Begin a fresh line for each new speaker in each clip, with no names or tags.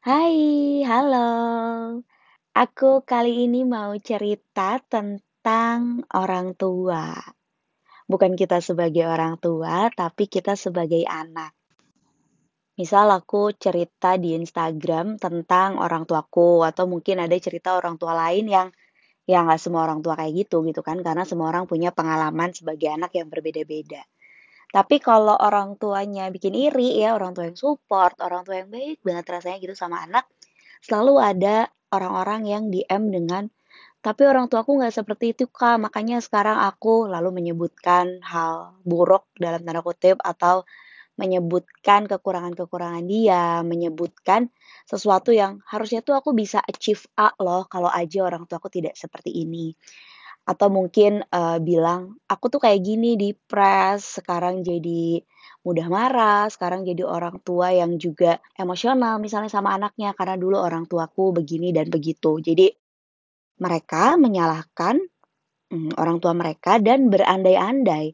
Hai, halo. Aku kali ini mau cerita tentang orang tua. Bukan kita sebagai orang tua, tapi kita sebagai anak. Misal aku cerita di Instagram tentang orang tuaku, atau mungkin ada cerita orang tua lain yang ya nggak semua orang tua kayak gitu gitu kan, karena semua orang punya pengalaman sebagai anak yang berbeda-beda. Tapi kalau orang tuanya bikin iri ya, orang tua yang support, orang tua yang baik banget rasanya gitu sama anak, selalu ada orang-orang yang DM dengan, "Tapi orang tuaku nggak seperti itu, Kak, makanya sekarang aku" lalu menyebutkan hal buruk dalam tanda kutip atau menyebutkan kekurangan-kekurangan dia, menyebutkan sesuatu yang harusnya tuh aku bisa achieve A loh kalau aja orang tuaku tidak seperti ini. Atau mungkin, eee, bilang, "Aku tuh kayak gini, depres, sekarang jadi mudah marah, sekarang jadi orang tua yang juga emosional," misalnya sama anaknya, "karena dulu orang tuaku begini dan begitu." Jadi mereka menyalahkan, mmm, orang tua mereka dan berandai-andai,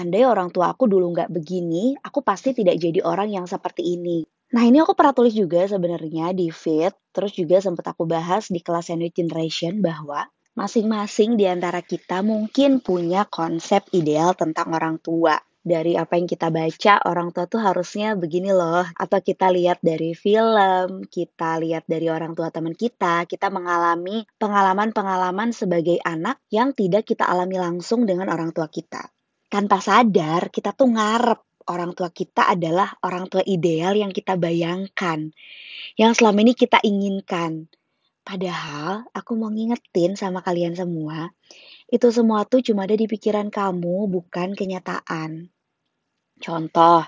"Andai orang tua aku dulu nggak begini, aku pasti tidak jadi orang yang seperti ini." Nah, ini aku pernah tulis juga sebenarnya di feed, terus juga sempat aku bahas di kelas Sandwich Generation bahwa masing-masing di antara kita mungkin punya konsep ideal tentang orang tua. Dari apa yang kita baca, orang tua tuh harusnya begini loh. Atau kita lihat dari film, kita lihat dari orang tua teman kita, kita mengalami pengalaman-pengalaman sebagai anak yang tidak kita alami langsung dengan orang tua kita. Tanpa sadar, kita tuh ngarep orang tua kita adalah orang tua ideal yang kita bayangkan, yang selama ini kita inginkan. Padahal aku mau ngingetin sama kalian semua, itu semua tuh cuma ada di pikiran kamu, bukan kenyataan. Contoh,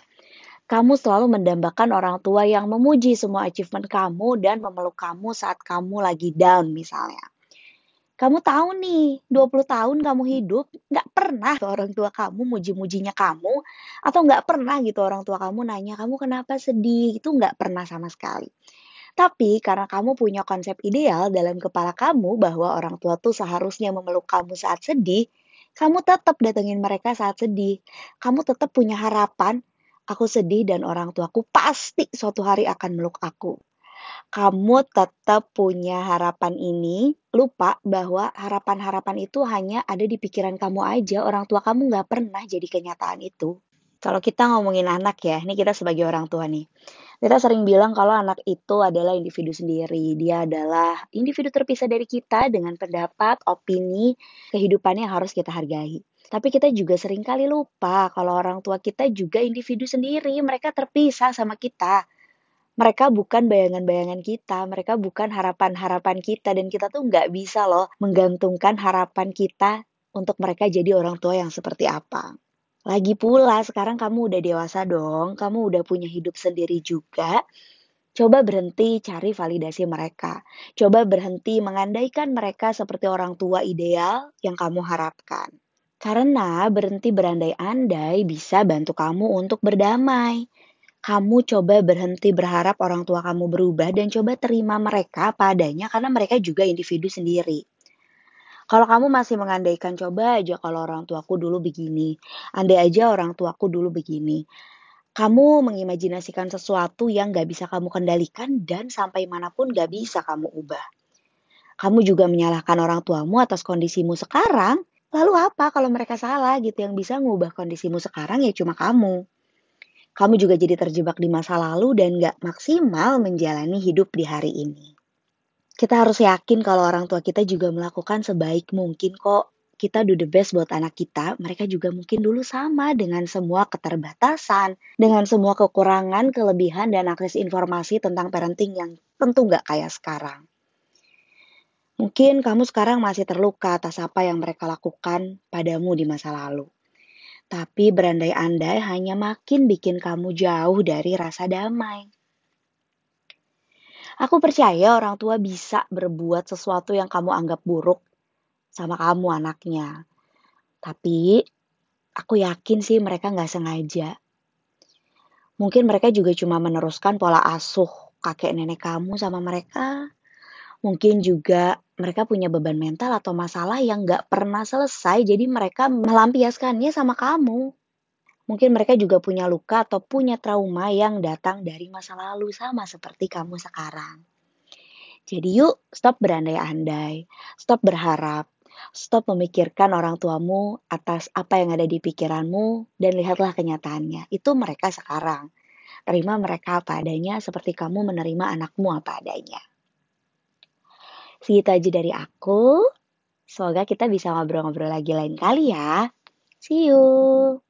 kamu selalu mendambakan orang tua yang memuji semua achievement kamu dan memeluk kamu saat kamu lagi down misalnya. Kamu tahu nih, 20 tahun kamu hidup, nggak pernah orang tua kamu muji-mujinya kamu, atau nggak pernah gitu orang tua kamu nanya, "Kamu kenapa sedih?" Itu nggak pernah sama sekali. Tapi karena kamu punya konsep ideal dalam kepala kamu bahwa orang tua tuh seharusnya memeluk kamu saat sedih, kamu tetap datengin mereka saat sedih. Kamu tetap punya harapan, aku sedih dan orang tuaku pasti suatu hari akan meluk aku. Kamu tetap punya harapan ini, lupa bahwa harapan-harapan itu hanya ada di pikiran kamu aja, orang tua kamu nggak pernah jadi kenyataan itu. Kalau kita ngomongin anak ya, ini kita sebagai orang tua nih. Kita sering bilang kalau anak itu adalah individu sendiri. Dia adalah individu terpisah dari kita dengan pendapat, opini, kehidupannya yang harus kita hargai. Tapi kita juga sering kali lupa kalau orang tua kita juga individu sendiri. Mereka terpisah sama kita. Mereka bukan bayangan-bayangan kita, mereka bukan harapan-harapan kita, dan kita tuh nggak bisa loh menggantungkan harapan kita untuk mereka jadi orang tua yang seperti apa. Lagi pula sekarang kamu udah dewasa dong, kamu udah punya hidup sendiri juga. Coba berhenti cari validasi mereka. Coba berhenti mengandaikan mereka seperti orang tua ideal yang kamu harapkan. Karena berhenti berandai-andai bisa bantu kamu untuk berdamai. Kamu coba berhenti berharap orang tua kamu berubah dan coba terima mereka padanya karena mereka juga individu sendiri. Kalau kamu masih mengandaikan, "Coba aja kalau orang tuaku dulu begini, andai aja orang tuaku dulu begini." Kamu mengimajinasikan sesuatu yang gak bisa kamu kendalikan dan sampai mana pun gak bisa kamu ubah. Kamu juga menyalahkan orang tuamu atas kondisimu sekarang, lalu apa kalau mereka salah gitu, yang bisa ngubah kondisimu sekarang ya cuma kamu. Kamu juga jadi terjebak di masa lalu dan gak maksimal menjalani hidup di hari ini. Kita harus yakin kalau orang tua kita juga melakukan sebaik mungkin kok. Kita do the best buat anak kita, mereka juga mungkin dulu sama dengan semua keterbatasan, dengan semua kekurangan, kelebihan, dan akses informasi tentang parenting yang tentu nggak kayak sekarang. Mungkin kamu sekarang masih terluka atas apa yang mereka lakukan padamu di masa lalu. Tapi berandai-andai hanya makin bikin kamu jauh dari rasa damai. Aku percaya orang tua bisa berbuat sesuatu yang kamu anggap buruk sama kamu anaknya. Tapi aku yakin sih mereka nggak sengaja. Mungkin mereka juga cuma meneruskan pola asuh kakek nenek kamu sama mereka. Mungkin juga mereka punya beban mental atau masalah yang nggak pernah selesai, jadi mereka melampiaskannya sama kamu. Mungkin mereka juga punya luka atau punya trauma yang datang dari masa lalu, sama seperti kamu sekarang. Jadi yuk, stop berandai-andai, stop berharap, stop memikirkan orang tuamu atas apa yang ada di pikiranmu, dan lihatlah kenyataannya. Itu mereka sekarang. Terima mereka apa adanya, seperti kamu menerima anakmu apa adanya. Segitu aja dari aku. Semoga kita bisa ngobrol-ngobrol lagi lain kali ya. See you.